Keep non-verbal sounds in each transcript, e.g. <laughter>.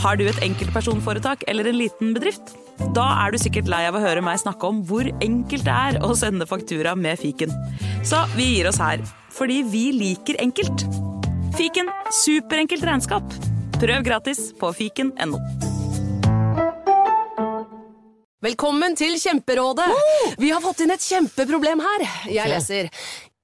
Har du et enkeltpersonforetak eller en liten bedrift? Da er du sikkert lei av å høre meg snakke om hvor enkelt det er å sende faktura med fiken. Så vi gir oss her, fordi vi liker enkelt. Fiken superenkelt regnskap. Prøv gratis på fiken.no. Velkommen til Kjemperådet! Vi har fått inn et kjempeproblem her. Jeg leser.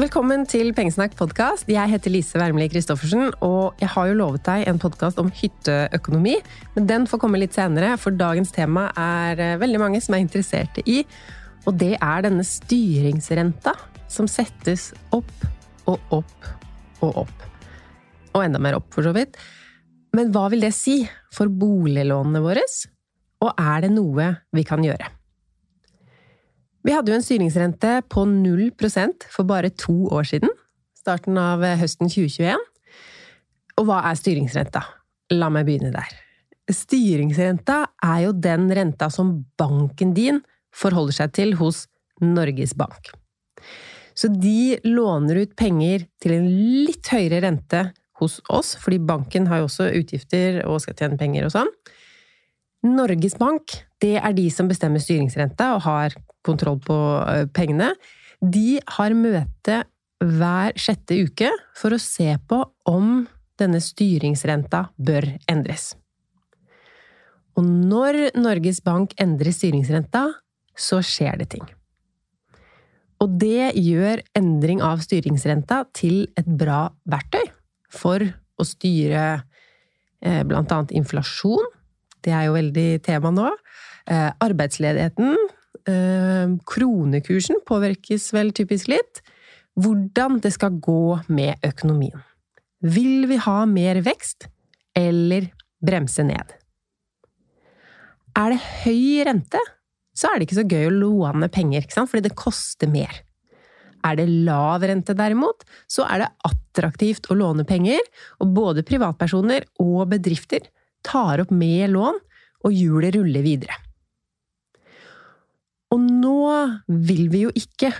Velkommen til Pengesnakk podkast. Jeg heter Lise Wermelie Christoffersen, og jeg har jo lovet deg en podkast om hytteøkonomi, men den får komme litt senere, for dagens tema er eh, veldig mange som er interesserte i, og det er denne styringsrenta som settes opp og opp og opp. Og enda mer opp, for så vidt. Men hva vil det si for boliglånene våre, og er det noe vi kan gjøre? Vi hadde jo en styringsrente på 0% for bare to år siden, starten av høsten 2021. Og hva er styringsrenta? La meg begynne der. Styringsrenta er jo den renta som banken din forholder seg til hos Norges Bank. Så de låner ut penger til en litt høyere rente hos oss, fordi banken har jo også utgifter og skal tjene penger og sånn. Norges Bank det er de som bestemmer styringsrenta og har kontroll på pengene. De har møte hver sjette uke for å se på om denne styringsrenta bør endres. Og når Norges Bank endrer styringsrenta, så skjer det ting. Og det gjør endring av styringsrenta til et bra verktøy for å styre blant annet inflasjon, det er jo veldig tema nå. Eh, arbeidsledigheten. Eh, kronekursen påvirkes vel typisk litt. Hvordan det skal gå med økonomien. Vil vi ha mer vekst, eller bremse ned? Er det høy rente, så er det ikke så gøy å låne penger, fordi det koster mer. Er det lav rente, derimot, så er det attraktivt å låne penger, og både privatpersoner og bedrifter tar opp mer lån, og hjulet ruller videre. Og nå vil vi jo ikke,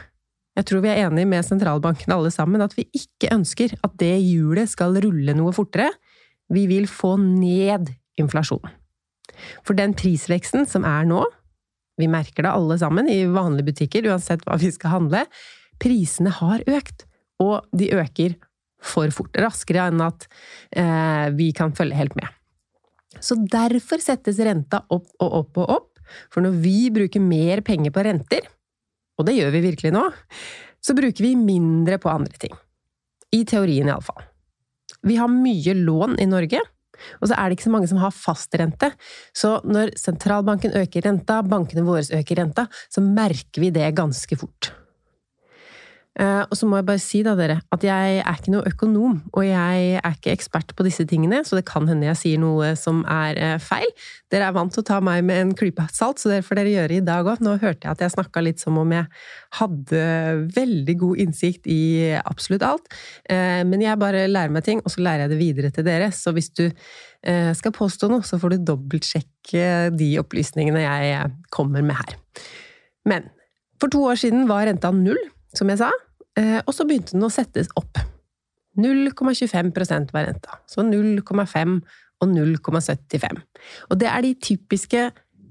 jeg tror vi er enige med sentralbankene alle sammen, at vi ikke ønsker at det hjulet skal rulle noe fortere. Vi vil få ned inflasjonen. For den prisveksten som er nå, vi merker det alle sammen i vanlige butikker, uansett hva vi skal handle, prisene har økt. Og de øker for fort. Raskere enn at eh, vi kan følge helt med. Så derfor settes renta opp og opp og opp, for når vi bruker mer penger på renter, og det gjør vi virkelig nå, så bruker vi mindre på andre ting. I teorien, iallfall. Vi har mye lån i Norge, og så er det ikke så mange som har fastrente. Så når sentralbanken øker renta, bankene våre øker renta, så merker vi det ganske fort. Eh, og så må jeg bare si da, dere, at jeg er ikke noe økonom, og jeg er ikke ekspert på disse tingene, så det kan hende jeg sier noe som er eh, feil. Dere er vant til å ta meg med en klype salt, så det får dere gjøre i dag òg. Nå hørte jeg at jeg snakka litt som om jeg hadde veldig god innsikt i absolutt alt. Eh, men jeg bare lærer meg ting, og så lærer jeg det videre til dere. Så hvis du skal påstå noe, så får du dobbeltsjekke de opplysningene jeg kommer med her. Men for to år siden var renta null som jeg sa, eh, og så begynte den å settes opp. 0,25 var renta, så 0,5 og 0,75. Og det er de typiske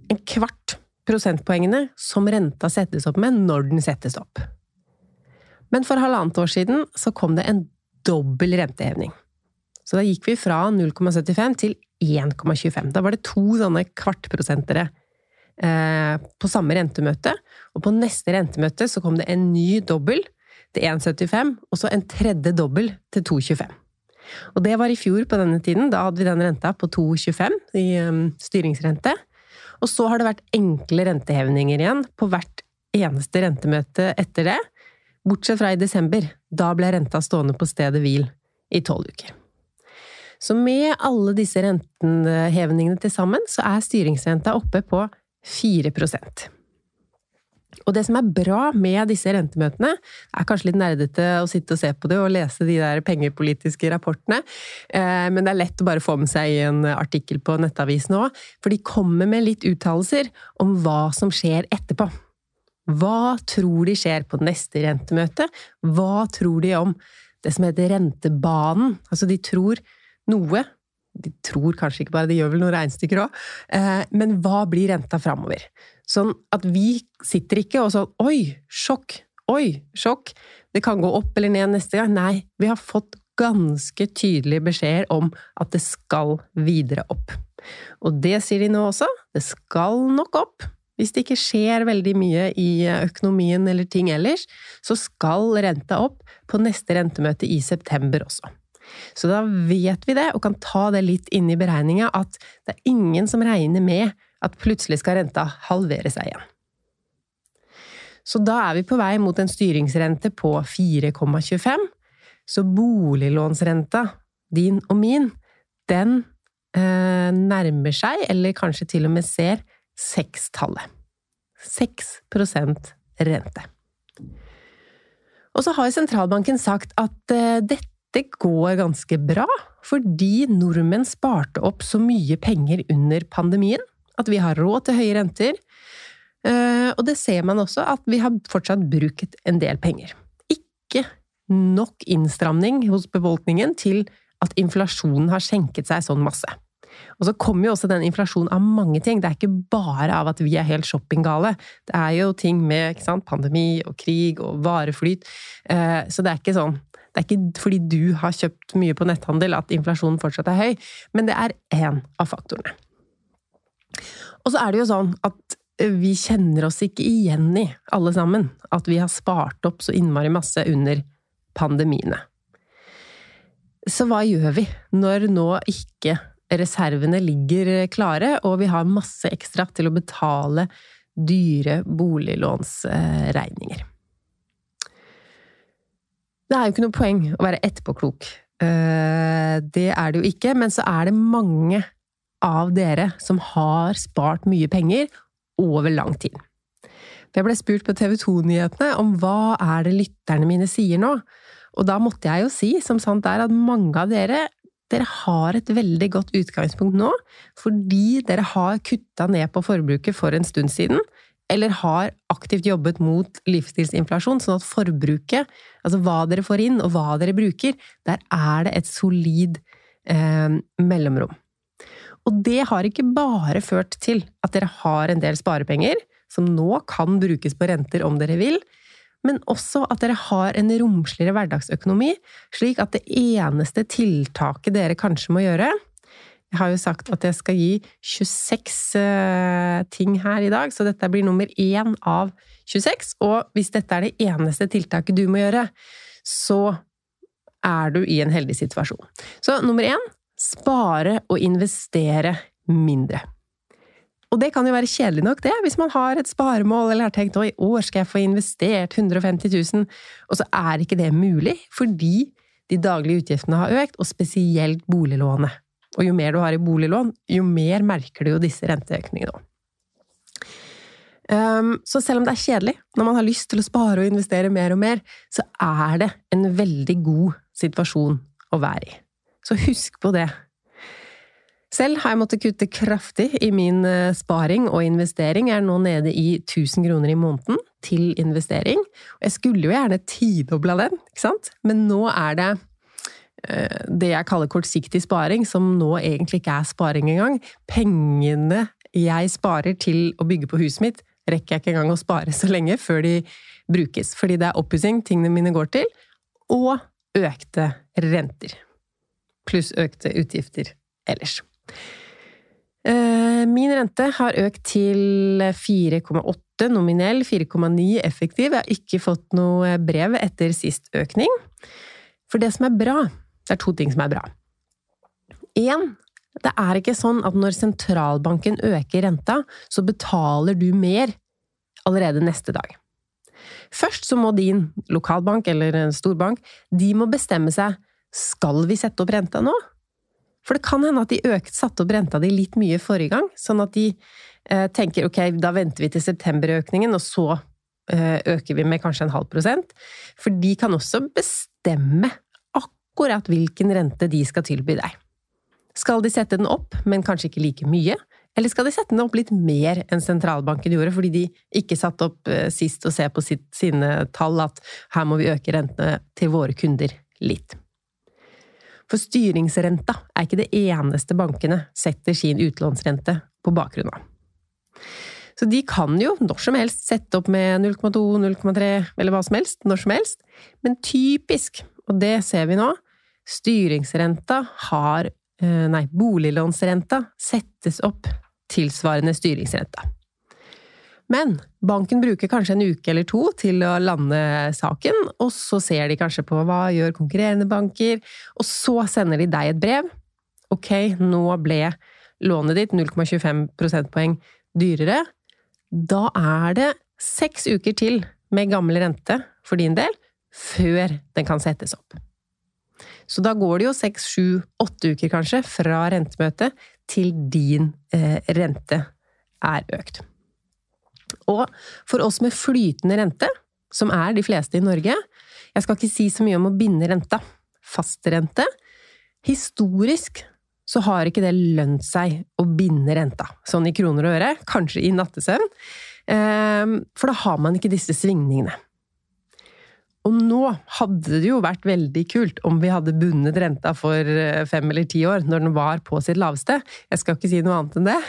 en kvart prosentpoengene som renta settes opp med når den settes opp. Men for halvannet år siden så kom det en dobbel rentehevning. Så da gikk vi fra 0,75 til 1,25. Da var det to sånne kvartprosentere på samme rentemøte. Og på neste rentemøte så kom det en ny dobbel til 1,75, og så en tredje dobbel til 2,25. Og det var i fjor på denne tiden. Da hadde vi den renta på 2,25 i um, styringsrente. Og så har det vært enkle rentehevninger igjen på hvert eneste rentemøte etter det. Bortsett fra i desember. Da ble renta stående på stedet hvil i tolv uker. Så med alle disse rentehevningene til sammen, så er styringsrenta oppe på 4% og det som er bra med disse rentemøtene, er kanskje litt nerdete å sitte og se på det og lese de der pengepolitiske rapportene, eh, men det er lett å bare få med seg i en artikkel på Nettavisen òg, for de kommer med litt uttalelser om hva som skjer etterpå. Hva tror de skjer på neste rentemøte? Hva tror de om det som heter rentebanen? Altså, de tror noe de tror kanskje ikke bare, de gjør vel noen regnestykker òg. Eh, men hva blir renta framover? Sånn at vi sitter ikke og sånn Oi, sjokk! Oi, sjokk! Det kan gå opp eller ned neste gang. Nei, vi har fått ganske tydelige beskjeder om at det skal videre opp. Og det sier de nå også. Det skal nok opp. Hvis det ikke skjer veldig mye i økonomien eller ting ellers, så skal renta opp på neste rentemøte i september også. Så da vet vi det, og kan ta det litt inn i beregninga, at det er ingen som regner med at plutselig skal renta halvere seg igjen. Så da er vi på vei mot en styringsrente på 4,25. Så boliglånsrenta, din og min, den eh, nærmer seg, eller kanskje til og med ser, sekstallet. 6% rente. Og så har sentralbanken sagt at eh, dette det går ganske bra, fordi nordmenn sparte opp så mye penger under pandemien at vi har råd til høye renter. Eh, og det ser man også, at vi har fortsatt brukt en del penger. Ikke nok innstramning hos befolkningen til at inflasjonen har skjenket seg sånn masse. Og så kommer jo også den inflasjonen av mange ting. Det er ikke bare av at vi er helt shoppinggale. Det er jo ting med sant, pandemi og krig og vareflyt. Eh, så det er ikke sånn det er ikke fordi du har kjøpt mye på netthandel at inflasjonen fortsatt er høy, men det er én av faktorene. Og så er det jo sånn at vi kjenner oss ikke igjen i, alle sammen, at vi har spart opp så innmari masse under pandemiene. Så hva gjør vi når nå ikke reservene ligger klare, og vi har masse ekstra til å betale dyre boliglånsregninger? Det er jo ikke noe poeng å være etterpåklok. Eh, det er det jo ikke, men så er det mange av dere som har spart mye penger over lang tid. Jeg ble spurt på TV 2-nyhetene om hva er det lytterne mine sier nå, og da måtte jeg jo si, som sant er, at mange av dere dere har et veldig godt utgangspunkt nå, fordi dere har kutta ned på forbruket for en stund siden, eller har aktivt jobbet mot livsstilsinflasjon, sånn at forbruket, altså hva dere får inn og hva dere bruker, der er det et solid eh, mellomrom. Og det har ikke bare ført til at dere har en del sparepenger, som nå kan brukes på renter om dere vil, men også at dere har en romsligere hverdagsøkonomi, slik at det eneste tiltaket dere kanskje må gjøre, jeg har jo sagt at jeg skal gi 26 uh, ting her i dag, så dette blir nummer én av 26. Og hvis dette er det eneste tiltaket du må gjøre, så er du i en heldig situasjon. Så nummer én spare og investere mindre. Og det kan jo være kjedelig nok, det, hvis man har et sparemål eller har tenkt å, i år skal jeg få investert 150 000, og så er ikke det mulig fordi de daglige utgiftene har økt, og spesielt boliglånet. Og jo mer du har i boliglån, jo mer merker du jo disse renteøkningene. Um, så selv om det er kjedelig, når man har lyst til å spare og investere mer og mer, så er det en veldig god situasjon å være i. Så husk på det. Selv har jeg måttet kutte kraftig i min eh, sparing og investering. Jeg er nå nede i 1000 kroner i måneden til investering. Jeg skulle jo gjerne tidobla den, ikke sant? Men nå er det det jeg kaller kortsiktig sparing, som nå egentlig ikke er sparing engang. Pengene jeg sparer til å bygge på huset mitt, rekker jeg ikke engang å spare så lenge før de brukes. Fordi det er oppussing tingene mine går til, og økte renter. Pluss økte utgifter ellers. Eh, min rente har økt til 4,8 nominell, 4,9 effektiv. Jeg har ikke fått noe brev etter sist økning. For det som er bra, det er to ting som er bra. Én, det er ikke sånn at når sentralbanken øker renta, så betaler du mer allerede neste dag. Først så må din lokalbank eller storbank de må bestemme seg skal vi sette opp renta nå. For det kan hende at de økt, satte opp renta di litt mye forrige gang, sånn at de eh, tenker ok, da venter vi til septemberøkningen, og så eh, øker vi med kanskje en halv prosent. For de kan også bestemme akkurat hvilken rente de skal tilby deg. Skal de sette den opp, men kanskje ikke like mye? Eller skal de sette den opp litt mer enn sentralbanken gjorde, fordi de ikke satte opp eh, sist og ser på sitt, sine tall at her må vi øke rentene til våre kunder litt? For styringsrenta er ikke det eneste bankene setter sin utlånsrente på bakgrunn av. Så de kan jo når som helst sette opp med 0,2, 0,3 eller hva som helst, når som helst, men typisk, og det ser vi nå, styringsrenta har Eh, nei, boliglånsrenta settes opp tilsvarende styringsrenta. Men banken bruker kanskje en uke eller to til å lande saken, og så ser de kanskje på hva gjør konkurrerende banker, og så sender de deg et brev. Ok, nå ble lånet ditt 0,25 prosentpoeng dyrere. Da er det seks uker til med gammel rente for din del, før den kan settes opp. Så da går det jo seks, sju, åtte uker kanskje fra rentemøtet til din eh, rente er økt. Og for oss med flytende rente, som er de fleste i Norge Jeg skal ikke si så mye om å binde renta. Fastrente. Historisk så har ikke det lønt seg å binde renta, sånn i kroner og øre, kanskje i nattesøvn, eh, for da har man ikke disse svingningene. Og nå hadde det jo vært veldig kult om vi hadde bundet renta for eh, fem eller ti år, når den var på sitt laveste. Jeg skal ikke si noe annet enn det.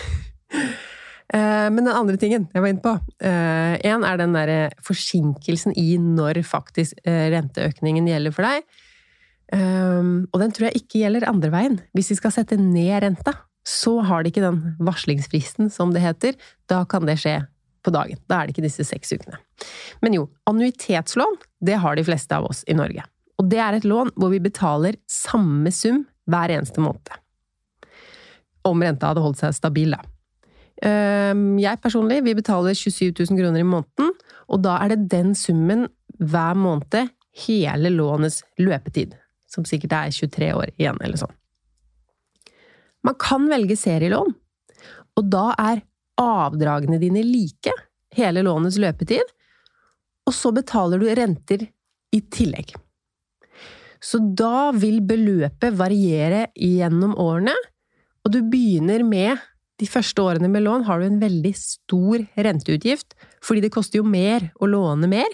<laughs> Eh, men den andre tingen jeg var inne på Én eh, er den derre forsinkelsen i når faktisk renteøkningen gjelder for deg. Og den tror jeg ikke gjelder andre veien. Hvis vi skal sette ned renta, så har de ikke den varslingsfristen, som det heter. Da kan det skje på dagen. Da er det ikke disse seks ukene. Men jo, annuitetslån, det har de fleste av oss i Norge. Og det er et lån hvor vi betaler samme sum hver eneste måned. Om renta hadde holdt seg stabil, da. Ehm, jeg personlig, vi betaler 27 000 kroner i måneden, og da er det den summen hver måned hele lånets løpetid. Som sikkert er 23 år igjen, eller sånn. Man kan velge serielån, og da er avdragene dine like hele lånets løpetid, og så betaler du renter i tillegg. Så da vil beløpet variere gjennom årene, og du begynner med de første årene med lån har du en veldig stor renteutgift, fordi det koster jo mer å låne mer.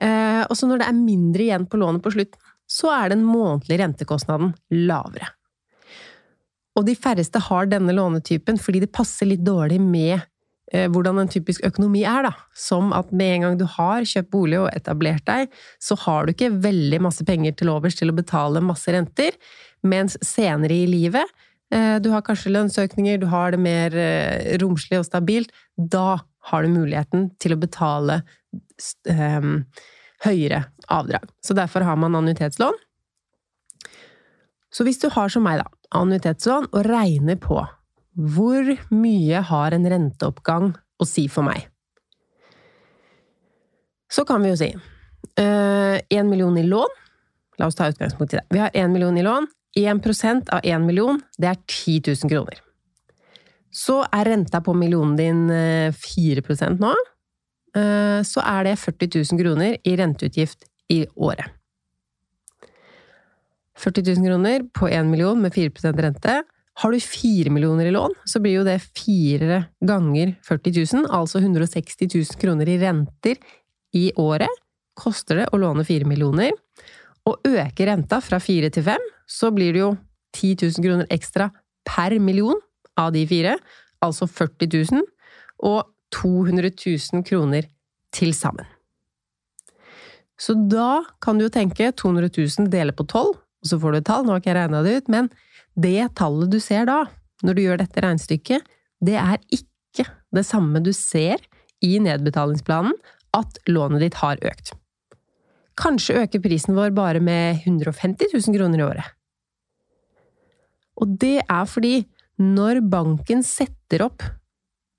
Eh, og så når det er mindre igjen på lånet på slutten, så er den månedlige rentekostnaden lavere. Og de færreste har denne lånetypen fordi det passer litt dårlig med eh, hvordan en typisk økonomi er, da. Som at med en gang du har kjøpt bolig og etablert deg, så har du ikke veldig masse penger til overs til å betale masse renter, mens senere i livet eh, du har kanskje lønnsøkninger, du har det mer eh, romslig og stabilt. Da har du muligheten til å betale um, høyere avdrag. Så derfor har man annuitetslån. Så hvis du har som meg, da, annuitetslån og regner på Hvor mye har en renteoppgang å si for meg? Så kan vi jo si én million i lån. La oss ta utgangspunkt i det. Vi har én million i lån. 1 prosent av 1 million, det er 10 000 kroner. Så er renta på millionen din 4% nå. Så er det 40 000 kroner i renteutgift i året. 40 000 kroner på 1 million med 4% rente. Har du 4 millioner i lån, så blir jo det fire ganger 40 000, altså 160 000 kroner i renter i året. Koster det å låne 4 millioner. Og øker renta fra 4 til 5, så blir det jo 10 000 kroner ekstra per million av de fire, altså 40 000, og 200 000 kroner til sammen. Så da kan du jo tenke 200 000 deler på 12, og så får du et tall, nå har ikke jeg regna det ut, men det tallet du ser da, når du gjør dette regnestykket, det er ikke det samme du ser i nedbetalingsplanen at lånet ditt har økt. Kanskje øker prisen vår bare med 150 000 kroner i året. Og det er fordi når banken setter opp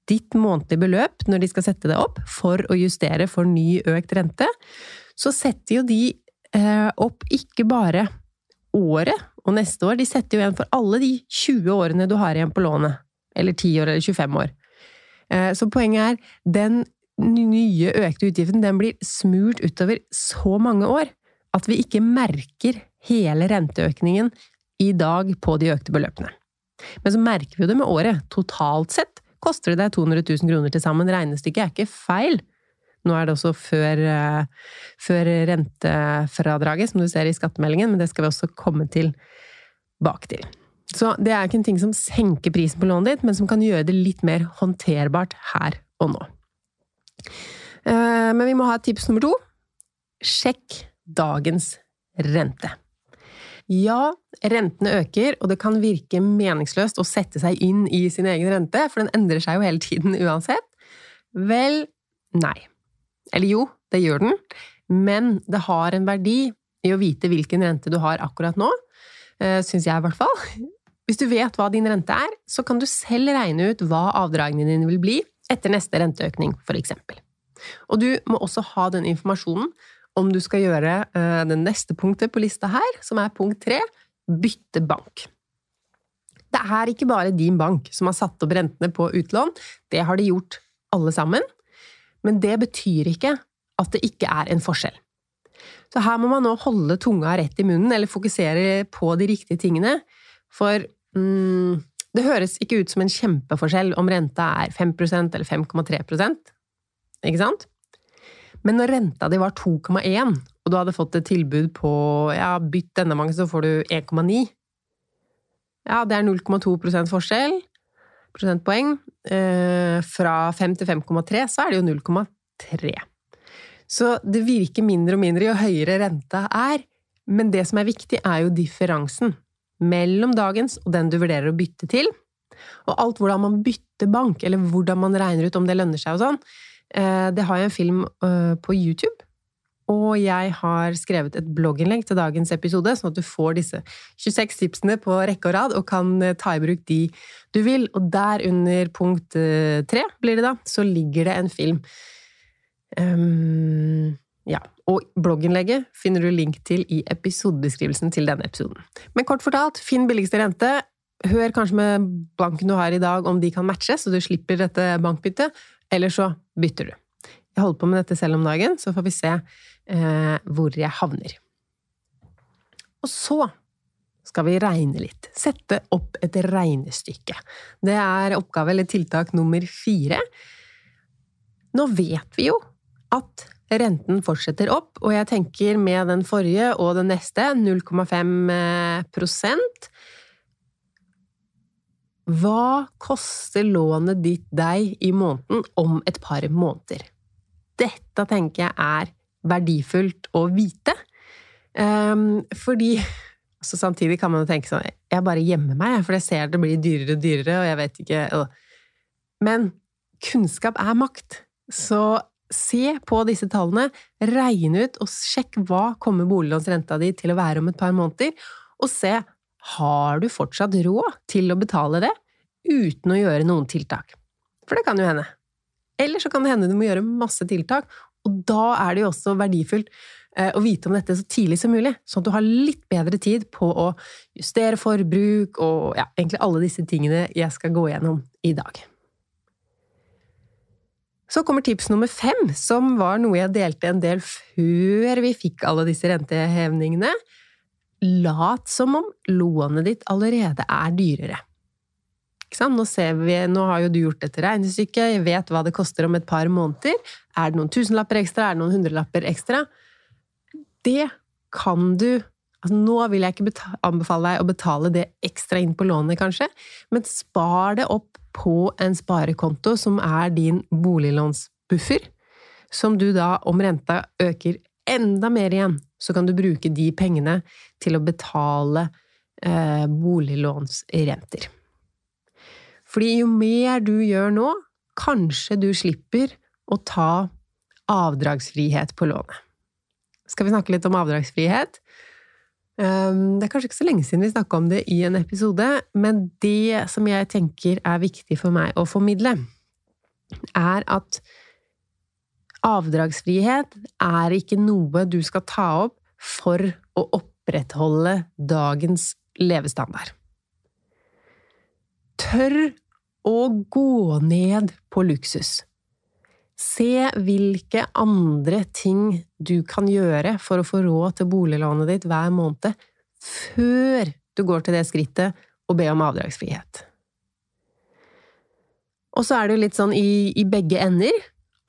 ditt månedlige beløp når de skal sette det opp for å justere for ny økt rente, så setter jo de eh, opp ikke bare året og neste år, de setter jo igjen for alle de 20 årene du har igjen på lånet. Eller 10 år eller 25 år. Eh, så poenget er, den nye økte utgiften den blir smurt utover så mange år at vi ikke merker hele renteøkningen i dag på de økte beløpene. Men så merker vi jo det med året. Totalt sett koster det deg 200 000 kroner til sammen. Regnestykket er ikke feil. Nå er det også før, eh, før rentefradraget, som du ser i skattemeldingen, men det skal vi også komme tilbake til. Så det er ikke en ting som senker prisen på lånet ditt, men som kan gjøre det litt mer håndterbart her og nå. Eh, men vi må ha tips nummer to. Sjekk dagens rente. Ja, rentene øker, og det kan virke meningsløst å sette seg inn i sin egen rente, for den endrer seg jo hele tiden uansett. Vel, nei. Eller jo, det gjør den, men det har en verdi i å vite hvilken rente du har akkurat nå, eh, syns jeg i hvert fall. Hvis du vet hva din rente er, så kan du selv regne ut hva avdragene dine vil bli etter neste renteøkning, eksempel. Og du må også ha den informasjonen om du skal gjøre uh, det neste punktet på lista her, som er punkt tre bytte bank. Det er ikke bare din bank som har satt opp rentene på utlån, det har de gjort alle sammen. Men det betyr ikke at det ikke er en forskjell. Så her må man nå holde tunga rett i munnen, eller fokusere på de riktige tingene. For mm, det høres ikke ut som en kjempeforskjell om renta er 5% eller 5,3% ikke sant? Men når renta di var 2,1, og du hadde fått et tilbud på ja, bytt denne mange, så får du 1,9 Ja, det er 0,2% forskjell, prosentpoeng. Eh, fra 5 til 5,3 så er det jo 0,3. Så det virker mindre og mindre jo høyere renta er, men det som er viktig, er jo differansen mellom dagens og den du vurderer å bytte til. Og alt hvordan man bytter bank, eller hvordan man regner ut om det lønner seg og sånn, Eh, det har jeg en film eh, på YouTube. Og jeg har skrevet et blogginnlegg til dagens episode, sånn at du får disse 26 tipsene på rekke og rad, og kan eh, ta i bruk de du vil. Og der under punkt tre, blir det da, så ligger det en film. Um, ja. Og blogginnlegget finner du link til i episodebeskrivelsen til denne episoden. Men kort fortalt, finn billigste rente. Hør kanskje med banken du har i dag om de kan matche, så du slipper dette bankbyttet. Eller så bytter du. Jeg holder på med dette selv om dagen, så får vi se eh, hvor jeg havner. Og så skal vi regne litt. Sette opp et regnestykke. Det er oppgave eller tiltak nummer fire. Nå vet vi jo at renten fortsetter opp, og jeg tenker med den forrige og den neste 0,5% hva koster lånet ditt deg i måneden om et par måneder? Dette tenker jeg er verdifullt å vite. Um, fordi så Samtidig kan man jo tenke sånn Jeg bare gjemmer meg, for jeg ser det blir dyrere og dyrere, og jeg vet ikke Men kunnskap er makt. Så se på disse tallene, regn ut og sjekk hva kommer boliglånsrenta di til å være om et par måneder, og se har du fortsatt råd til å betale det? uten å gjøre noen tiltak. For det kan jo hende. Eller så kan det hende du må gjøre masse tiltak, og da er det jo også verdifullt eh, å vite om dette så tidlig som mulig, sånn at du har litt bedre tid på å justere forbruk og ja, egentlig alle disse tingene jeg skal gå gjennom i dag. Så kommer tips nummer fem, som var noe jeg delte en del før vi fikk alle disse rentehevningene. Lat som om lånet ditt allerede er dyrere. Nå, vi, nå, har jo du gjort et regnestykke, jeg vet hva det koster om et par måneder. Er det noen tusenlapper ekstra? Er det noen hundrelapper ekstra? Det kan du altså Nå vil jeg ikke anbefale deg å betale det ekstra inn på lånet, kanskje, men spar det opp på en sparekonto som er din boliglånsbuffer, som du da, om renta øker enda mer igjen, så kan du bruke de pengene til å betale eh, boliglånsrenter. Fordi jo mer du gjør nå, kanskje du slipper å ta avdragsfrihet på lånet. Skal vi snakke litt om avdragsfrihet? Ehm, det er kanskje ikke så lenge siden vi snakka om det i en episode, men det som jeg tenker er viktig for meg å formidle, er at avdragsfrihet er ikke noe du skal ta opp for å opprettholde dagens levestandard. Tør å gå ned på luksus. Se hvilke andre ting du kan gjøre for å få råd til boliglånet ditt hver måned, før du går til det skrittet og ber om avdragsfrihet. Og så er det jo litt sånn i, i begge ender.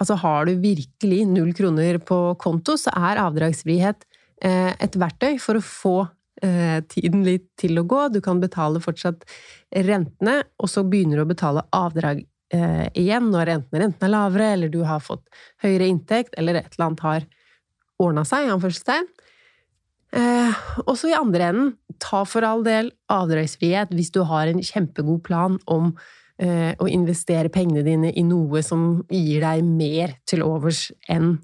Altså har du virkelig null kroner på konto, så er avdragsfrihet eh, et verktøy for å få tiden litt til å gå. Du kan betale fortsatt rentene, og så begynner du å betale avdrag eh, igjen når enten renten er lavere, eller du har fått høyere inntekt, eller et eller annet har ordna seg, anførselstegn. Eh, og så i andre enden, ta for all del avdragsfrihet hvis du har en kjempegod plan om eh, å investere pengene dine i noe som gir deg mer til overs enn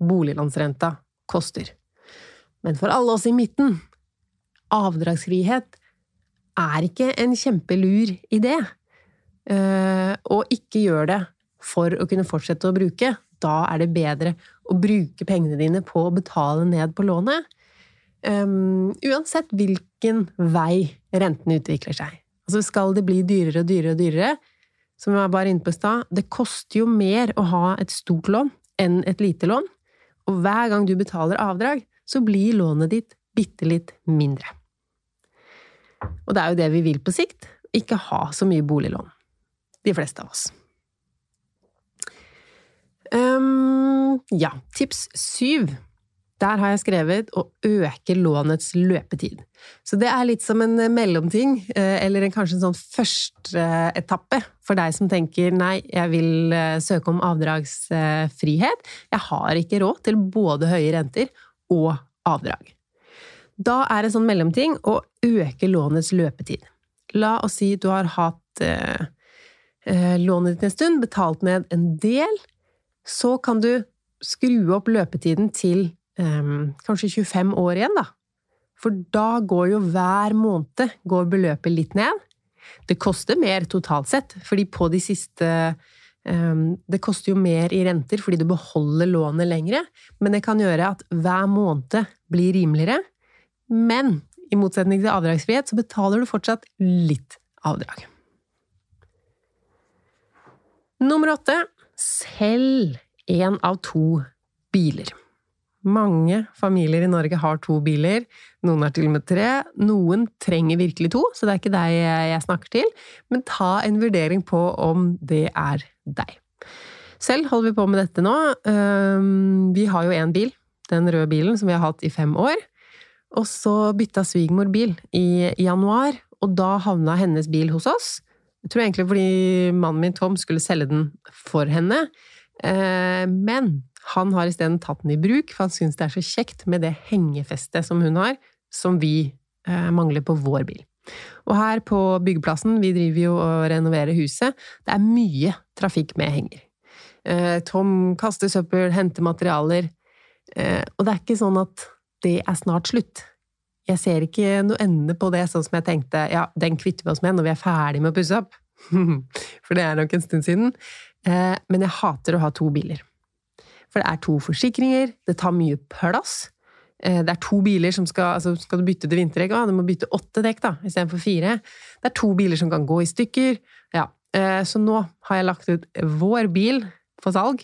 boliglånsrenta koster. Men for alle oss i midten, avdragsfrihet er ikke en kjempelur idé. Eh, og ikke gjør det for å kunne fortsette å bruke. Da er det bedre å bruke pengene dine på å betale ned på lånet. Um, uansett hvilken vei renten utvikler seg. Altså skal det bli dyrere og dyrere og dyrere, som jeg var inne på i stad, det koster jo mer å ha et stort lån enn et lite lån, og hver gang du betaler avdrag, så blir lånet ditt bitte litt mindre. Og det er jo det vi vil på sikt, ikke ha så mye boliglån de fleste av oss. Um, ja, tips syv. Der har jeg skrevet å øke lånets løpetid. Så det er litt som en mellomting, eller eller kanskje en sånn førsteetappe for deg som tenker nei, jeg vil eh, søke om avdragsfrihet. Jeg har ikke råd til både høye renter og avdrag. Da er en sånn mellomting å øke lånets løpetid. La oss si du har hatt eh, Eh, lånet ditt en stund, betalt ned en del, så kan du skru opp løpetiden til eh, kanskje 25 år igjen, da. For da går jo hver måned går beløpet litt ned. Det koster mer totalt sett, fordi på de siste um, Det koster jo mer i renter fordi du beholder lånet lengre, men det kan gjøre at hver måned blir rimeligere. Men i motsetning til avdragsfrihet, så betaler du fortsatt litt avdrag. Nummer åtte selg én av to biler. Mange familier i Norge har to biler, noen har til og med tre. Noen trenger virkelig to, så det er ikke deg jeg snakker til, men ta en vurdering på om det er deg. Selv holder vi på med dette nå. Vi har jo én bil, den røde bilen, som vi har hatt i fem år. Og så bytta svigermor bil i januar, og da havna hennes bil hos oss. Jeg tror egentlig fordi mannen min Tom skulle selge den for henne. Eh, men han har isteden tatt den i bruk, for han syns det er så kjekt med det hengefestet som hun har, som vi eh, mangler på vår bil. Og her på byggeplassen, vi driver jo og renoverer huset, det er mye trafikk med henger. Eh, Tom kaster søppel, henter materialer, og det er ikke sånn at det er snart slutt jeg ser ikke noe ende på det, sånn som jeg tenkte ja, den kvitter vi oss med når vi er ferdig med å pusse opp. <laughs> For det er nok en stund siden. Eh, men jeg hater å ha to biler. For det er to forsikringer, det tar mye plass. Eh, det er to biler som skal altså Skal du bytte til vinterdekk, du må bytte åtte dekk da, istedenfor fire. Det er to biler som kan gå i stykker. Ja. Eh, så nå har jeg lagt ut vår bil for salg,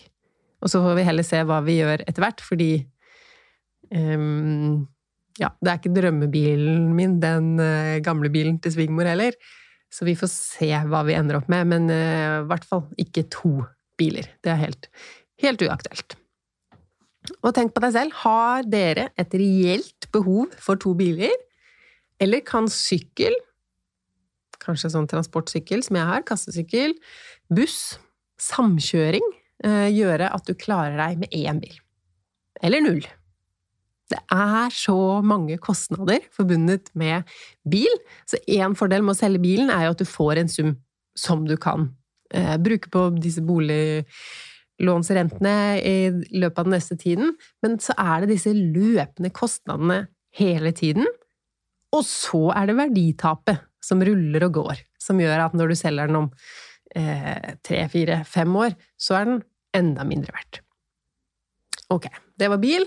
og så får vi heller se hva vi gjør etter hvert, fordi Ja, det er ikke drømmebilen min, den uh, gamle bilen til svigermor heller. Så vi får se hva vi ender opp med, men uh, i hvert fall ikke to biler. Det er helt, helt uaktuelt. Og tenk på deg selv, har dere et reelt behov for to biler? Eller kan sykkel, kanskje sånn transportsykkel som jeg har, kassesykkel, buss, samkjøring, eh, gjøre at du klarer deg med én bil? Eller null? Det er så mange kostnader forbundet med bil, så én fordel med å selge bilen er jo at du får en sum som du kan eh, bruke på disse boliglånsrentene i løpet av den neste tiden, men så er det disse løpende kostnadene hele tiden. Og så er det verditapet som ruller og går, som gjør at når du selger den om eh, tre, fire, fem år, så er den enda mindre verdt. Ok, det var bil.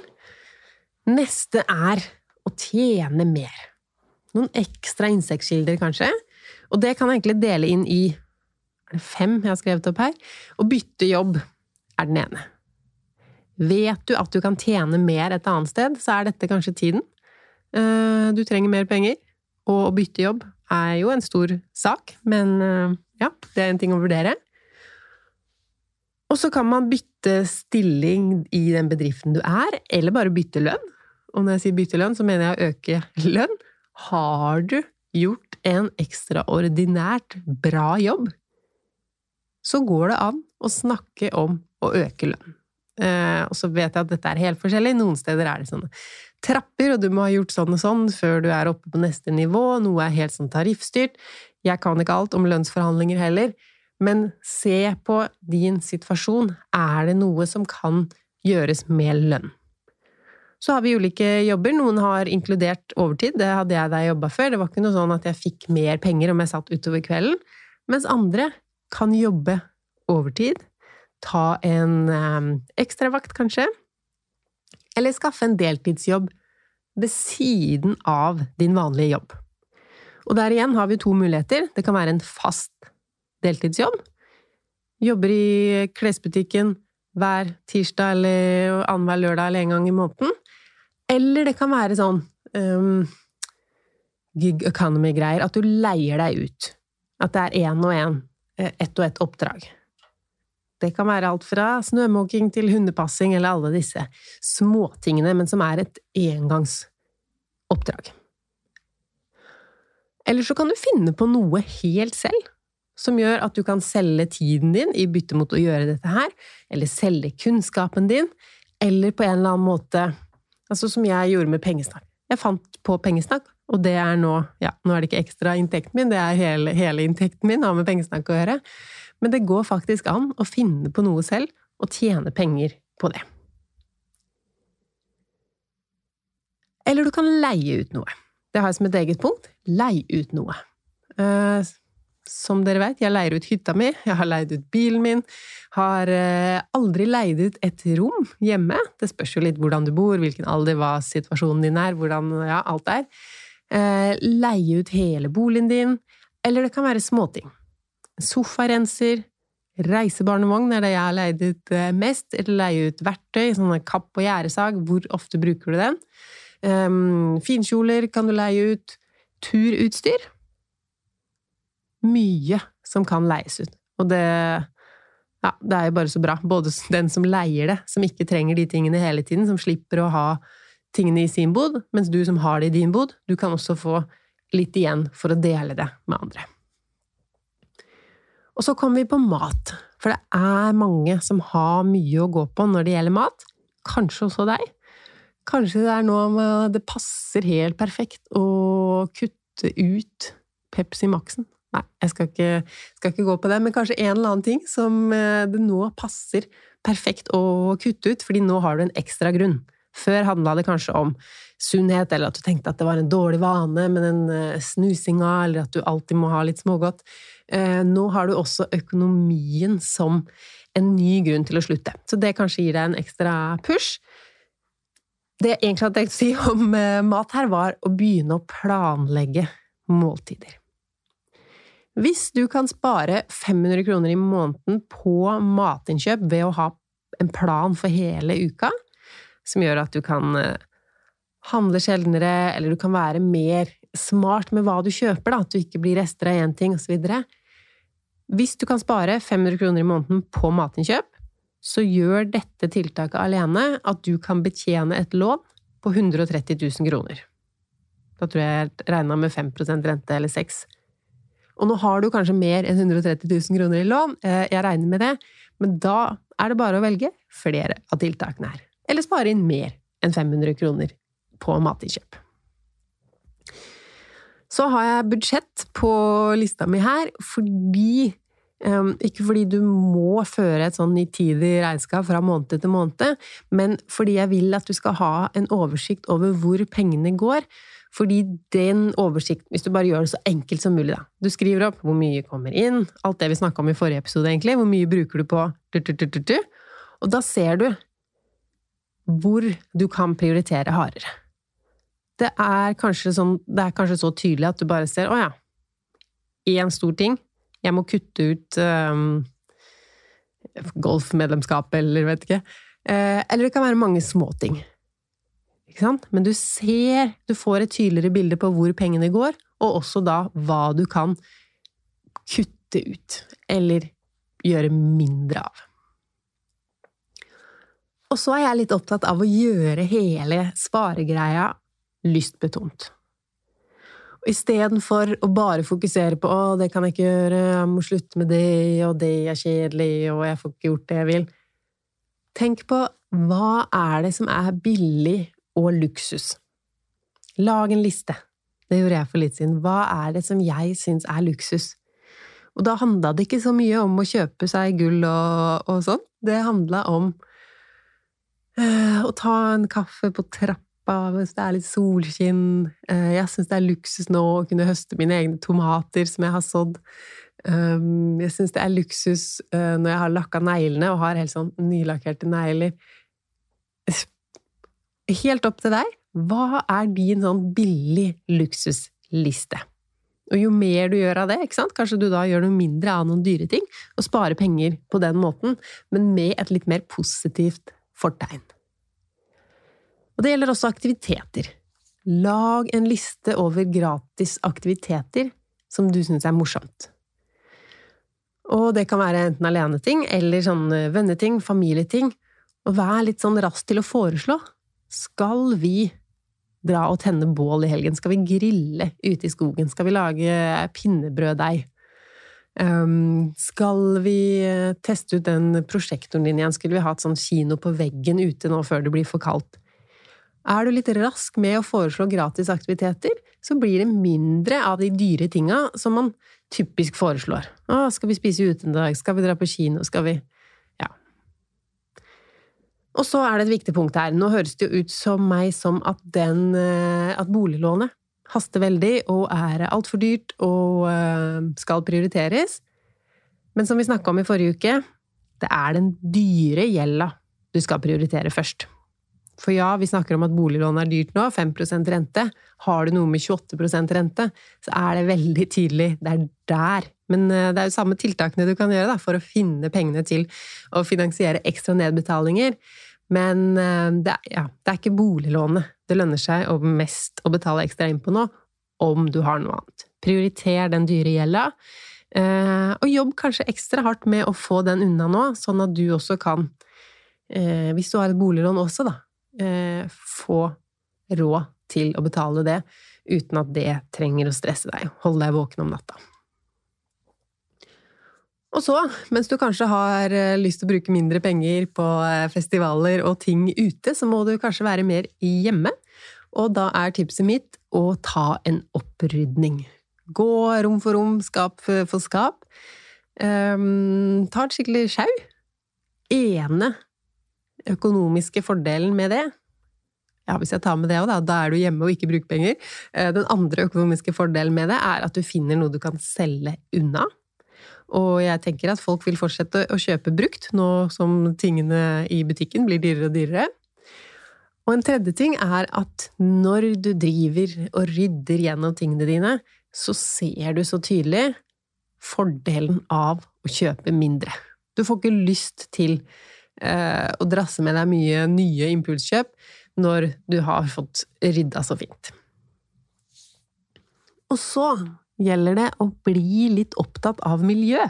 Neste er å tjene mer. Noen ekstra insektkilder, kanskje. Og det kan jeg egentlig dele inn i fem jeg har skrevet opp her. Å bytte jobb er den ene. Vet du at du kan tjene mer et annet sted, så er dette kanskje tiden. Eh, du trenger mer penger, og å bytte jobb er jo en stor sak, men eh, ja, det er en ting å vurdere. Og så kan man bytte stilling i den bedriften du er, eller bare bytte lønn. Og når jeg sier bytte lønn, så mener jeg å øke lønn. Har du gjort en ekstraordinært bra jobb, så går det an å snakke om å øke lønn. Eh, og så vet jeg at dette er helt forskjellig. Noen steder er det sånne trapper, og du må ha gjort sånn og sånn før du er oppe på neste nivå. Noe er helt sånn tariffstyrt. Jeg kan ikke alt om lønnsforhandlinger heller, men se på din situasjon. Er det noe som kan gjøres med lønn? Så har vi ulike jobber. Noen har inkludert overtid. Det hadde jeg da jeg jobba før. Det var ikke noe sånn at jeg fikk mer penger om jeg satt utover kvelden. Mens andre kan jobbe overtid ta en eh, ekstravakt, kanskje. Eller skaffe en deltidsjobb ved siden av din vanlige jobb. Og der igjen har vi to muligheter. Det kan være en fast deltidsjobb. Jobber i klesbutikken hver tirsdag eller annenhver lørdag eller en gang i måneden. Eller det kan være sånn um, gig economy-greier, at du leier deg ut. At det er én og én, eh, ett og ett oppdrag. Det kan være alt fra snømåking til hundepassing eller alle disse småtingene, men som er et engangsoppdrag. Eller så kan du finne på noe helt selv, som gjør at du kan selge tiden din i bytte mot å gjøre dette her, eller selge kunnskapen din, eller på en eller annen måte Altså som jeg gjorde med pengesnakk. Jeg fant på pengesnakk, og det er nå Ja, nå er det ikke ekstra inntekten min, det er hele, hele inntekten min har med pengesnakk å gjøre. Men det går faktisk an å finne på noe selv og tjene penger på det. Eller du kan leie ut noe. Det har jeg som et eget punkt. Leie ut noe. Som dere vet, jeg leier ut hytta mi, jeg har leid ut bilen min, har eh, aldri leid ut et rom hjemme. Det spørs jo litt hvordan du bor, hvilken alder, hva situasjonen din er, hvordan ja, alt er. Eh, leie ut hele boligen din, eller det kan være småting sofarenser, reisebarnevogn er det jeg har leid ut eh, mest, eller leie ut verktøy, sånne kapp og gjerdesag, hvor ofte bruker du den? Um, finkjoler kan du leie ut. Turutstyr. Mye som kan leies ut. Og det ja, det er jo bare så bra. Både den som leier det, som ikke trenger de tingene hele tiden, som slipper å ha tingene i sin bod, mens du som har det i din bod, du kan også få litt igjen for å dele det med andre. Og så kommer vi på mat, for det er mange som har mye å gå på når det gjelder mat. Kanskje også deg. Kanskje det er noe det passer helt perfekt å kutte ut Pepsi Max-en. Nei, jeg skal ikke, skal ikke, gå på det, men kanskje en eller annen ting som eh, det nå passer perfekt å kutte ut, fordi nå har du en ekstra grunn Før handla det kanskje om sunnhet, eller at du tenkte at det var en dårlig vane med den eh, snusinga, eller at du alltid må ha litt smågodt. Eh, nå har du også økonomien som en ny grunn til å slutte. Så det kanskje gir deg en ekstra push. Det jeg egentlig hadde tenkt å si om mat her, var å begynne å planlegge måltider. Hvis du kan spare 500 kroner i måneden på matinnkjøp ved å ha en plan for hele uka, som gjør at du kan eh, handle sjeldnere, eller du kan være mer smart med hva du kjøper, da, at du ikke blir rester av én ting, osv. Hvis du kan spare 500 kroner i måneden på matinnkjøp, så gjør dette tiltaket alene at du kan betjene et lån på 130 000 kroner. Da tror jeg jeg regna med 5% rente, eller 6 Og nå har du kanskje mer enn 130 000 kroner i lån, eh, jeg regner med det, men da er det bare å velge flere av tiltakene her. Eller spare inn mer enn 500 kroner på matinnkjøp. Så har jeg budsjett på lista mi her fordi Ikke fordi du må føre et sånn nitidig regnskap fra måned til måned, men fordi jeg vil at du skal ha en oversikt over hvor pengene går. Fordi den oversikten, hvis du bare gjør det så enkelt som mulig, da Du skriver opp hvor mye kommer inn, alt det vi snakka om i forrige episode, egentlig. Hvor mye bruker du på Og da ser du hvor du kan prioritere hardere. Det er kanskje, sånn, det er kanskje så tydelig at du bare ser å ja, én stor ting. Jeg må kutte ut um, golfmedlemskap, eller vet ikke. Uh, eller det kan være mange småting. Ikke sant? Men du ser, du får et tydeligere bilde på hvor pengene går, og også da hva du kan kutte ut, eller gjøre mindre av. Og så er jeg litt opptatt av å gjøre hele sparegreia lystbetont. Istedenfor å bare fokusere på 'å, det kan jeg ikke gjøre, jeg må slutte med det, og det er kjedelig, og jeg får ikke gjort det jeg vil', tenk på hva er det som er billig og luksus? Lag en liste. Det gjorde jeg for litt siden. Hva er det som jeg syns er luksus? Og da handla det ikke så mye om å kjøpe seg gull og, og sånn. Det handla om øh, å ta en kaffe på trappa mens det er litt solskinn. Eh, jeg syns det er luksus nå å kunne høste mine egne tomater som jeg har sådd. Um, jeg syns det er luksus eh, når jeg har lakka neglene og har helt sånn nylakkerte negler. Helt opp til deg. Hva er din sånn billig luksusliste? Og jo mer du gjør av det, ikke sant? kanskje du da gjør noe mindre av noen dyre ting, og sparer penger på den måten, men med et litt mer positivt fortegn. Og det gjelder også aktiviteter. Lag en liste over gratis aktiviteter som du syns er morsomt. Og det kan være enten aleneting eller sånn venneting, familieting. Og vær litt sånn rask til å foreslå. Skal vi dra og tenne bål i helgen? Skal vi grille ute i skogen? Skal vi lage pinnebrøddeig? Um, skal vi teste ut den prosjektoren din igjen? Skulle vi hatt sånn kino på veggen ute nå før det blir for kaldt? Er du litt rask med å foreslå gratis aktiviteter, så blir det mindre av de dyre tinga som man typisk foreslår. Å, skal vi spise ute en dag? Skal vi dra på kino? Skal vi Ja. Og så er det et viktig punkt her. Nå høres det jo ut som meg som at den eh, At boliglånet haster veldig og er altfor dyrt og eh, skal prioriteres. Men som vi snakka om i forrige uke, det er den dyre gjelda du skal prioritere først. For ja, vi snakker om at boliglån er dyrt nå, 5% rente. Har du noe med 28% rente, så er det veldig tydelig. Det er der. Men eh, det er jo samme tiltakene du kan gjøre da, for å finne pengene til å finansiere ekstra nedbetalinger. Men eh, det er, ja, det er ikke boliglånet det lønner seg å mest å betale ekstra inn på nå, om du har noe annet. Prioriter den dyre gjelda, eh, og jobb kanskje ekstra hardt med å få den unna nå, sånn at du også kan hvis du har et boliglån også, da, eh, få råd til å betale det uten at det trenger å stresse deg. Hold deg våken om natta. Og så, mens du kanskje har eh, lyst til å bruke mindre penger på eh, festivaler og ting ute, så må du kanskje være mer hjemme. Og da er tipset mitt å ta en opprydning. Gå rom for rom, skap for skap. Um, ta et skikkelig sjau. Ene økonomiske fordelen med det, Ja, hvis jeg tar med det òg, da. Da er du hjemme og ikke bruker penger. Eh, Den andre økonomiske fordelen med det er at du finner noe du kan selge unna. Og jeg tenker at folk vil fortsette å kjøpe brukt, nå som tingene i butikken blir dyrere og dyrere. Og en tredje ting er at når du driver og rydder gjennom tingene dine, så ser du så tydelig fordelen av å kjøpe mindre. Du får ikke lyst til eh, å drasse med deg mye nye impulskjøp når du har fått rydda så fint. Og så gjelder det å bli litt opptatt av miljø.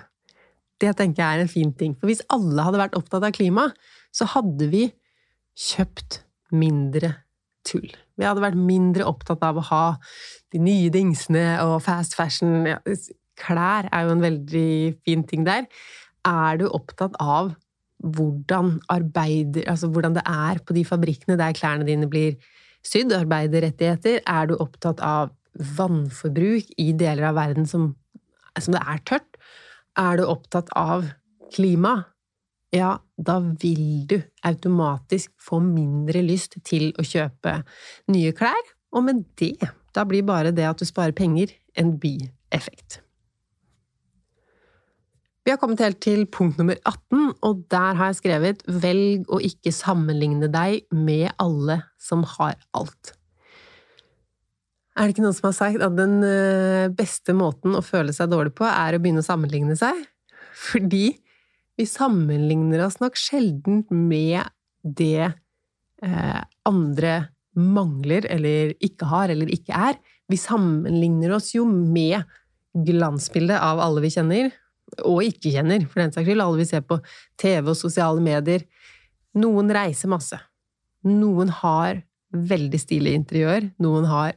Det tenker jeg er en fin ting. For hvis alle hadde vært opptatt av klima, så hadde vi kjøpt mindre tull. Vi hadde vært mindre opptatt av å ha de nye dingsene og fast fashion. Klær er jo en veldig fin ting der. Er du opptatt av hvordan, arbeider, altså hvordan det er på de fabrikkene der klærne dine blir sydd, arbeiderrettigheter? Er du opptatt av vannforbruk i deler av verden som, som det er tørt? Er du opptatt av klima? Ja, da vil du automatisk få mindre lyst til å kjøpe nye klær, og med det, da blir bare det at du sparer penger, en bieffekt. Vi har kommet helt til punkt nummer 18, og der har jeg skrevet 'velg å ikke sammenligne deg med alle som har alt'. Er det ikke noen som har sagt at den eh, beste måten å føle seg dårlig på, er å begynne å sammenligne seg? Fordi vi sammenligner oss nok sjelden med det eh, andre mangler, eller ikke har, eller ikke er. Vi sammenligner oss jo med glansbildet av alle vi kjenner, og ikke kjenner, for den saks skyld. Alle vi ser på TV og sosiale medier. Noen reiser masse. Noen har veldig stilig interiør. Noen har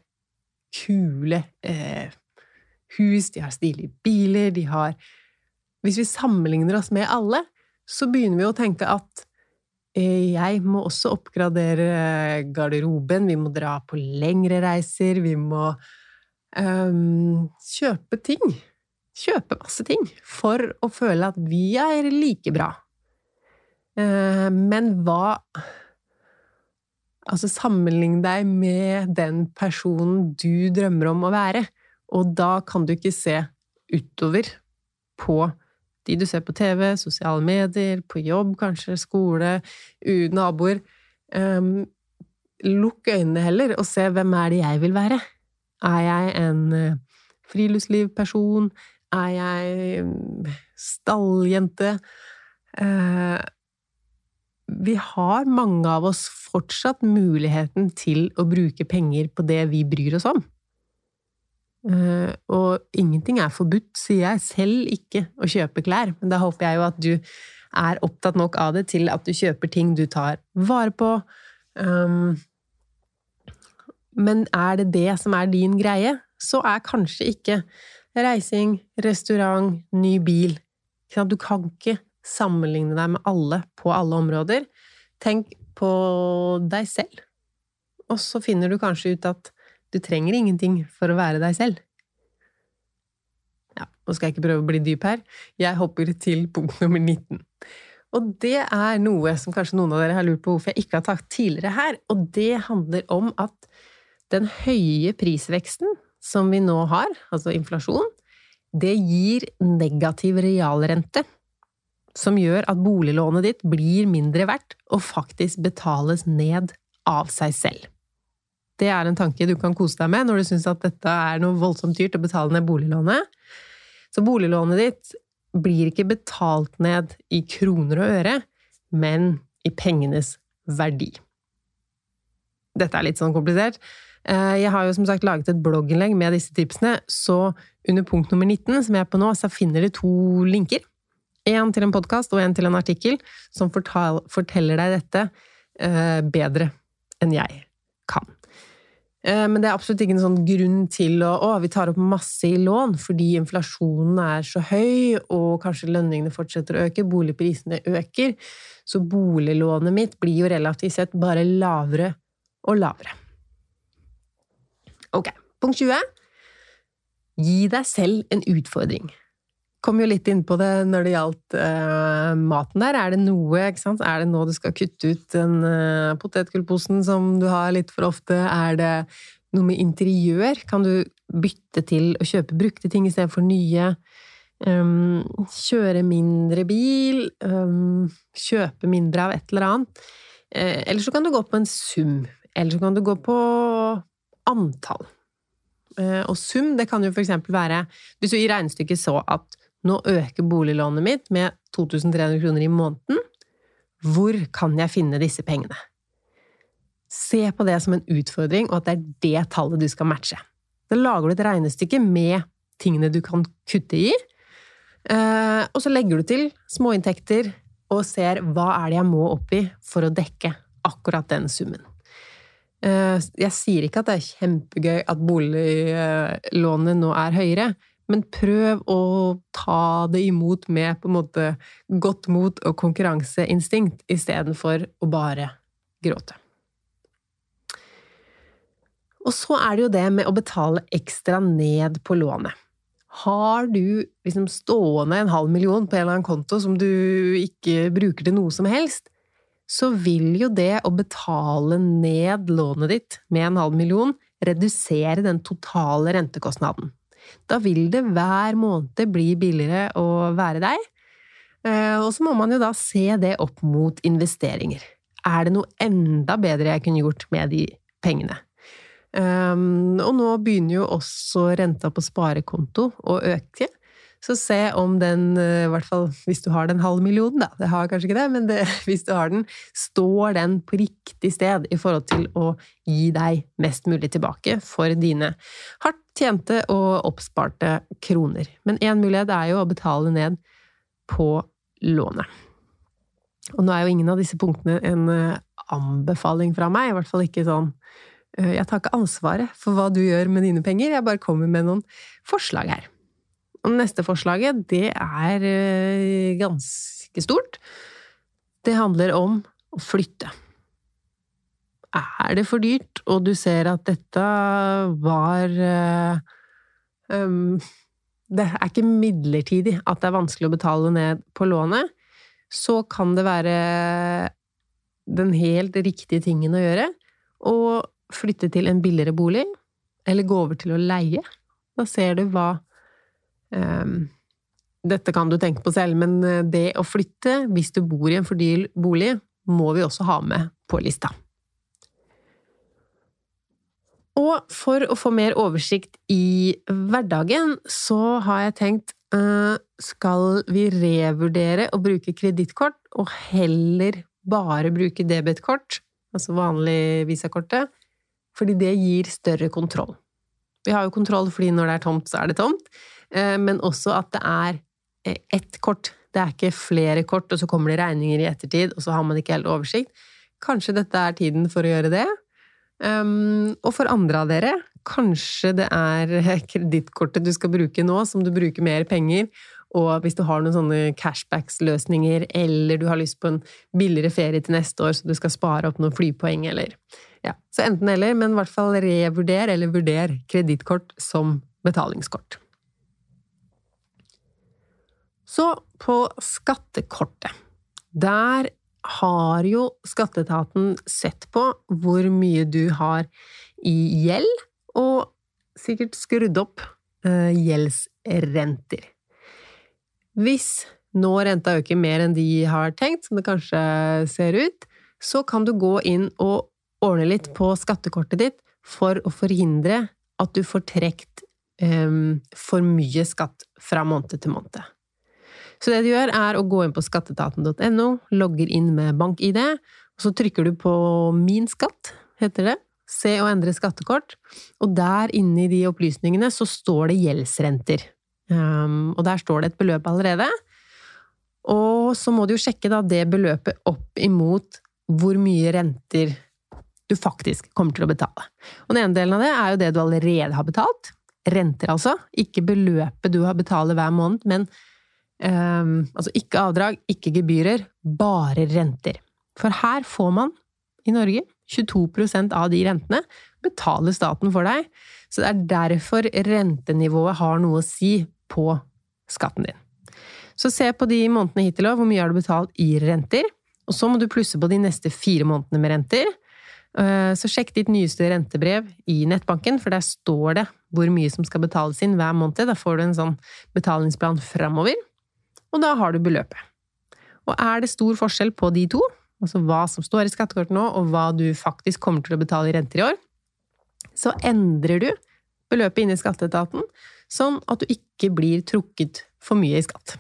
kule eh, hus, de har stilige biler, de har Hvis vi sammenligner oss med alle, så begynner vi å tenke at eh, jeg må også oppgradere garderoben, vi må dra på lengre reiser, vi må eh, kjøpe ting. Kjøpe masse ting for å føle at vi er like bra. Uh, men hva Altså, sammenlign deg med den personen du drømmer om å være, og da kan du ikke se utover på de du ser på TV, sosiale medier, på jobb kanskje, skole, naboer. Um, lukk øynene heller, og se hvem er det jeg vil være. Er jeg en uh, friluftslivperson? Er jeg um, stalljente? Eh, vi har, mange av oss, fortsatt muligheten til å bruke penger på det vi bryr oss om. Eh, og ingenting er forbudt, sier jeg, selv ikke å kjøpe klær. Men da håper jeg jo at du er opptatt nok av det til at du kjøper ting du tar vare på. Um, men er det det som er din greie, så er kanskje ikke reising, restaurant, ny bil Du kan ikke sammenligne deg med alle på alle områder. Tenk på deg selv. Og så finner du kanskje ut at du trenger ingenting for å være deg selv. Ja, nå skal jeg ikke prøve å bli dyp her. Jeg hopper til punkt nummer 19. Og det er noe som kanskje noen av dere har lurt på hvorfor jeg ikke har tatt tidligere her, og det handler om at den høye prisveksten som vi nå har, altså inflasjon, det gir negativ realrente som gjør at boliglånet ditt blir mindre verdt og faktisk betales ned av seg selv. Det er en tanke du kan kose deg med når du syns at dette er noe voldsomt dyrt å betale ned boliglånet. Så boliglånet ditt blir ikke betalt ned i kroner og øre, men i pengenes verdi. Dette er litt sånn komplisert. Eh, jeg har jo som sagt laget et blogginnlegg med disse tipsene, så under punkt nummer 19, som jeg er på nå, så finner du to linker. Én til en podkast og én til en artikkel som forteller deg dette eh, bedre enn jeg kan. Eh, men det er absolutt ikke en sånn grunn til å å, vi tar opp masse i lån fordi inflasjonen er så høy, og kanskje lønningene fortsetter å øke, boligprisene øker, så boliglånet mitt blir jo relativt sett bare lavere og lavere. Ok, punkt 20. Gi deg selv en utfordring. kom jo litt inn på det når det gjaldt uh, maten der. Er det noe, ikke sant? Er det nå du skal kutte ut den uh, potetgullposen som du har litt for ofte? Er det noe med interiør? Kan du bytte til å kjøpe brukte ting istedenfor nye? Um, kjøre mindre bil? Um, kjøpe mindre av et eller annet? Uh, eller så kan du gå på en sum. Eller så kan du gå på antall. Og sum, det kan jo eksempel være Hvis du i regnestykket så at nå øker boliglånet mitt med 2300 kroner i måneden. Hvor kan jeg finne disse pengene? Se på det som en utfordring, og at det er det tallet du skal matche. Da lager du et regnestykke med tingene du kan kutte i, eh, og så legger du til småinntekter og ser hva er det jeg må opp i for å dekke akkurat den summen. Eh, jeg sier ikke at det er kjempegøy at boliglånet nå er høyere, men prøv å ta det imot med på en måte godt mot og konkurranseinstinkt istedenfor å bare gråte. Og så er det jo det med å betale ekstra ned på lånet. Har du liksom stående en halv million på en eller annen konto som du ikke bruker til noe som helst, så vil jo det å betale ned lånet ditt med en halv million redusere den totale rentekostnaden. Da vil det hver måned bli billigere å være deg. Eh, og så må man jo da se det opp mot investeringer. Er det noe enda bedre jeg kunne gjort med de pengene? Um, og nå begynner jo også renta på sparekonto å øke. Så se om den, eh, i hvert fall hvis du har den halve millionen, da, det har kanskje ikke det, men det, <laughs> hvis du har den, står den på riktig sted i forhold til å gi deg mest mulig tilbake for dine hardt tjente og oppsparte kroner. Men én mulighet er jo å betale ned på lånet. Og nå er jo ingen av disse punktene en eh, anbefaling fra meg, i hvert fall ikke sånn eh, Jeg tar ikke ansvaret for hva du gjør med dine penger, jeg bare kommer med noen forslag her. Og neste forslaget, det er eh, ganske stort. Det handler om å flytte. Er det for dyrt, og du ser at dette var um, Det er ikke midlertidig at det er vanskelig å betale ned på lånet, så kan det være den helt riktige tingen å gjøre å flytte til en billigere bolig, eller gå over til å leie. Da ser du hva Dette kan du tenke på selv, men eh, det å flytte, hvis du bor i en for dyr bolig, må vi også ha med på lista. Og for å få mer oversikt i hverdagen, så har jeg tenkt uh, skal vi revurdere å bruke kredittkort, og heller bare bruke debetkort, altså vanlig visakortet, fordi det gir større kontroll. Vi har jo kontroll fordi når det er tomt, så er det tomt, uh, men også at det er eh, ett kort. Det er ikke flere kort, og så kommer det regninger i ettertid, og så har man ikke helt oversikt. Kanskje dette er tiden for å gjøre det? Um, og for andre av dere, kanskje det er <laughs> kredittkortet du skal bruke nå, som du bruker mer penger, og hvis du har noen sånne cashbacks-løsninger, eller du har lyst på en billigere ferie til neste år, så du skal spare opp noen flypoeng, eller ja, Så enten eller, men i hvert fall revurder eller vurder kredittkort som betalingskort. Så på skattekortet. Der har jo skatteetaten sett på hvor mye du har i gjeld, og sikkert skrudd opp eh, gjeldsrenter. Hvis nå renta øker mer enn de har tenkt, som det kanskje ser ut, så kan du gå inn og ordne litt på skattekortet ditt for å forhindre at du får trukket um, for mye skatt fra måned til måned. Så det du gjør, er å gå inn på skatteetaten.no, logger inn med bank-ID, og så trykker du på Min skatt, heter det. Se og endre skattekort. Og der inne i de opplysningene så står det gjeldsrenter. Um, og der står det et beløp allerede. Og så må du jo sjekke da det beløpet opp imot hvor mye renter du faktisk kommer til å betale. Og den ene delen av det er jo det du allerede har betalt. Renter, altså. Ikke beløpet du har betalt hver måned, men Um, altså ikke avdrag, ikke gebyrer, bare renter. For her får man, i Norge, 22% av de rentene betaler staten for deg. Så det er derfor rentenivået har noe å si på skatten din. Så se på de månedene hittil òg, hvor mye har du betalt i renter. Og så må du plusse på de neste fire månedene med renter. Eh, så sjekk ditt nyeste rentebrev i nettbanken, for der står det hvor mye som skal betales inn hver måned. Da får du en sånn betalingsplan framover, og da har du beløpet. Og er det stor forskjell på de to, altså hva som står i skattekortet nå, og hva du faktisk kommer til å betale i renter i år, så endrer du beløpet inn i skatteetaten, sånn at du ikke blir trukket for mye i skatt.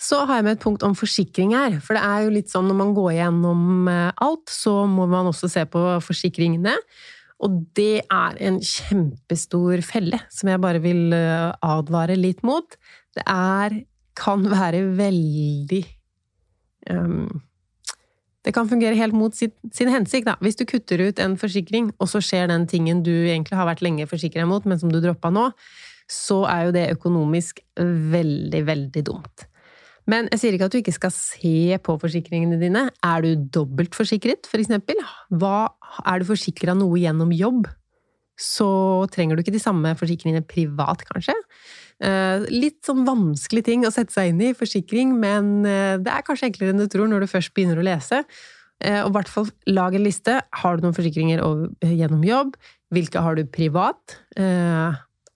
Så har jeg med et punkt om forsikring her, for det er jo litt sånn når man går gjennom eh, alt, så må man også se på forsikringene. Og det er en kjempestor felle som jeg bare vil eh, advare litt mot. Det er kan være veldig um, det kan fungere helt mot sin, sin hensikt. Da. Hvis du kutter ut en forsikring, og så skjer den tingen du egentlig har vært lenge forsikra mot, men som du droppa nå, så er jo det økonomisk veldig, veldig dumt. Men jeg sier ikke at du ikke skal se på forsikringene dine. Er du dobbelt forsikret, for eksempel? Hva, er du forsikra noe gjennom jobb? Så trenger du ikke de samme forsikringene privat, kanskje. Eh, litt sånn vanskelig ting å sette seg inn i, forsikring, men eh, det er kanskje enklere enn du tror når du først begynner å lese. Eh, og i hvert fall lag en liste. Har du noen forsikringer gjennom jobb? Hvilke har du privat?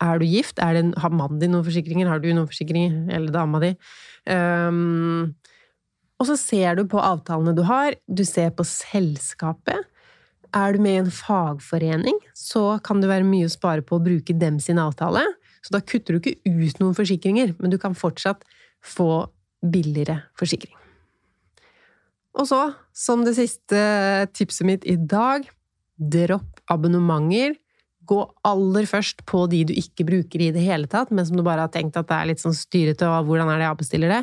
Er du gift? Det, har mannen din noen forsikringer? Har du noen forsikringer? Eller dama di? Um, og så ser du på avtalene du har. Du ser på selskapet. Er du med i en fagforening, så kan det være mye å spare på å bruke dem sin avtale. Så da kutter du ikke ut noen forsikringer, men du kan fortsatt få billigere forsikring. Og så, som det siste tipset mitt i dag, dropp abonnementer. Gå aller først på de du ikke bruker i det hele tatt, men som du bare har tenkt at det er litt sånn styrete, og hvordan er det jeg bestiller det?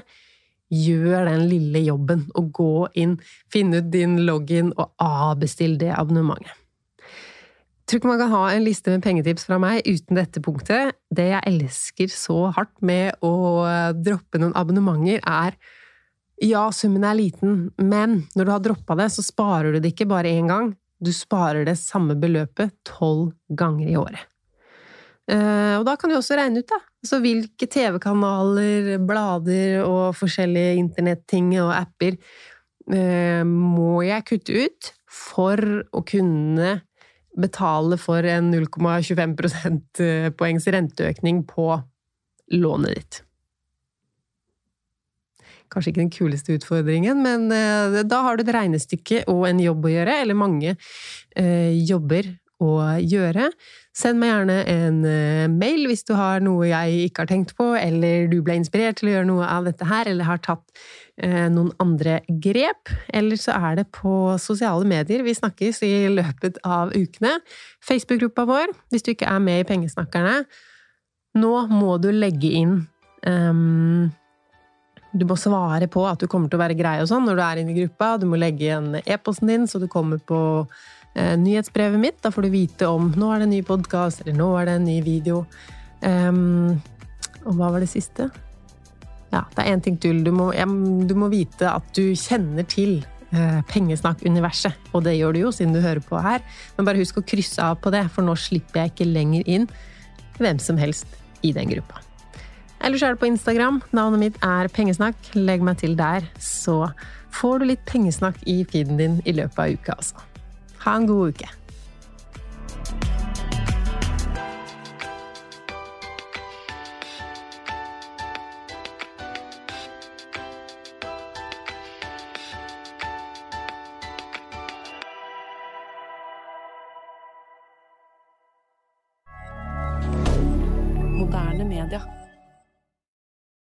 Gjør den lille jobben, og gå inn, finne ut din login og avbestill det abonnementet Jeg tror ikke man kan ha en liste med pengetips fra meg uten dette punktet. Det jeg elsker så hardt med å droppe noen abonnementer, er ja, summen er liten, men når du har droppa det, så sparer du det ikke bare én gang. Du sparer det samme beløpet tolv ganger i året. Eh, og da kan du også regne ut, da. Altså hvilke TV-kanaler, blader og forskjellige internetting og apper eh, må jeg kutte ut for å kunne betale for en 0,25 prosentpoengs renteøkning på lånet ditt. Kanskje ikke den kuleste utfordringen, men eh, da har du et regnestykke og en jobb å gjøre, eller mange eh, jobber å gjøre. Send meg gjerne en eh, mail hvis du har noe jeg ikke har tenkt på, eller du ble inspirert til å gjøre noe av dette her, eller har tatt noen andre grep. Eller så er det på sosiale medier. Vi snakkes i løpet av ukene. Facebook-gruppa vår, hvis du ikke er med i Pengesnakkerne. Nå må du legge inn um, du må svare på at du kommer til å være grei og sånn når du er inne i gruppa. Du må legge igjen e-posten din, så du kommer på eh, nyhetsbrevet mitt. Da får du vite om nå er det en ny podkast, eller nå er det en ny video. Um, og hva var det siste? Ja, det er én ting til. Du må, ja, du må, vite at du kjenner til eh, pengesnakk-universet. Og det gjør du jo, siden du hører på her. Men bare husk å krysse av på det, for nå slipper jeg ikke lenger inn hvem som helst i den gruppa. Ellers er det på Instagram. Navnet mitt er Pengesnakk. Legg meg til der, så får du litt pengesnakk i feeden din i løpet av uka, altså. Ha en god uke.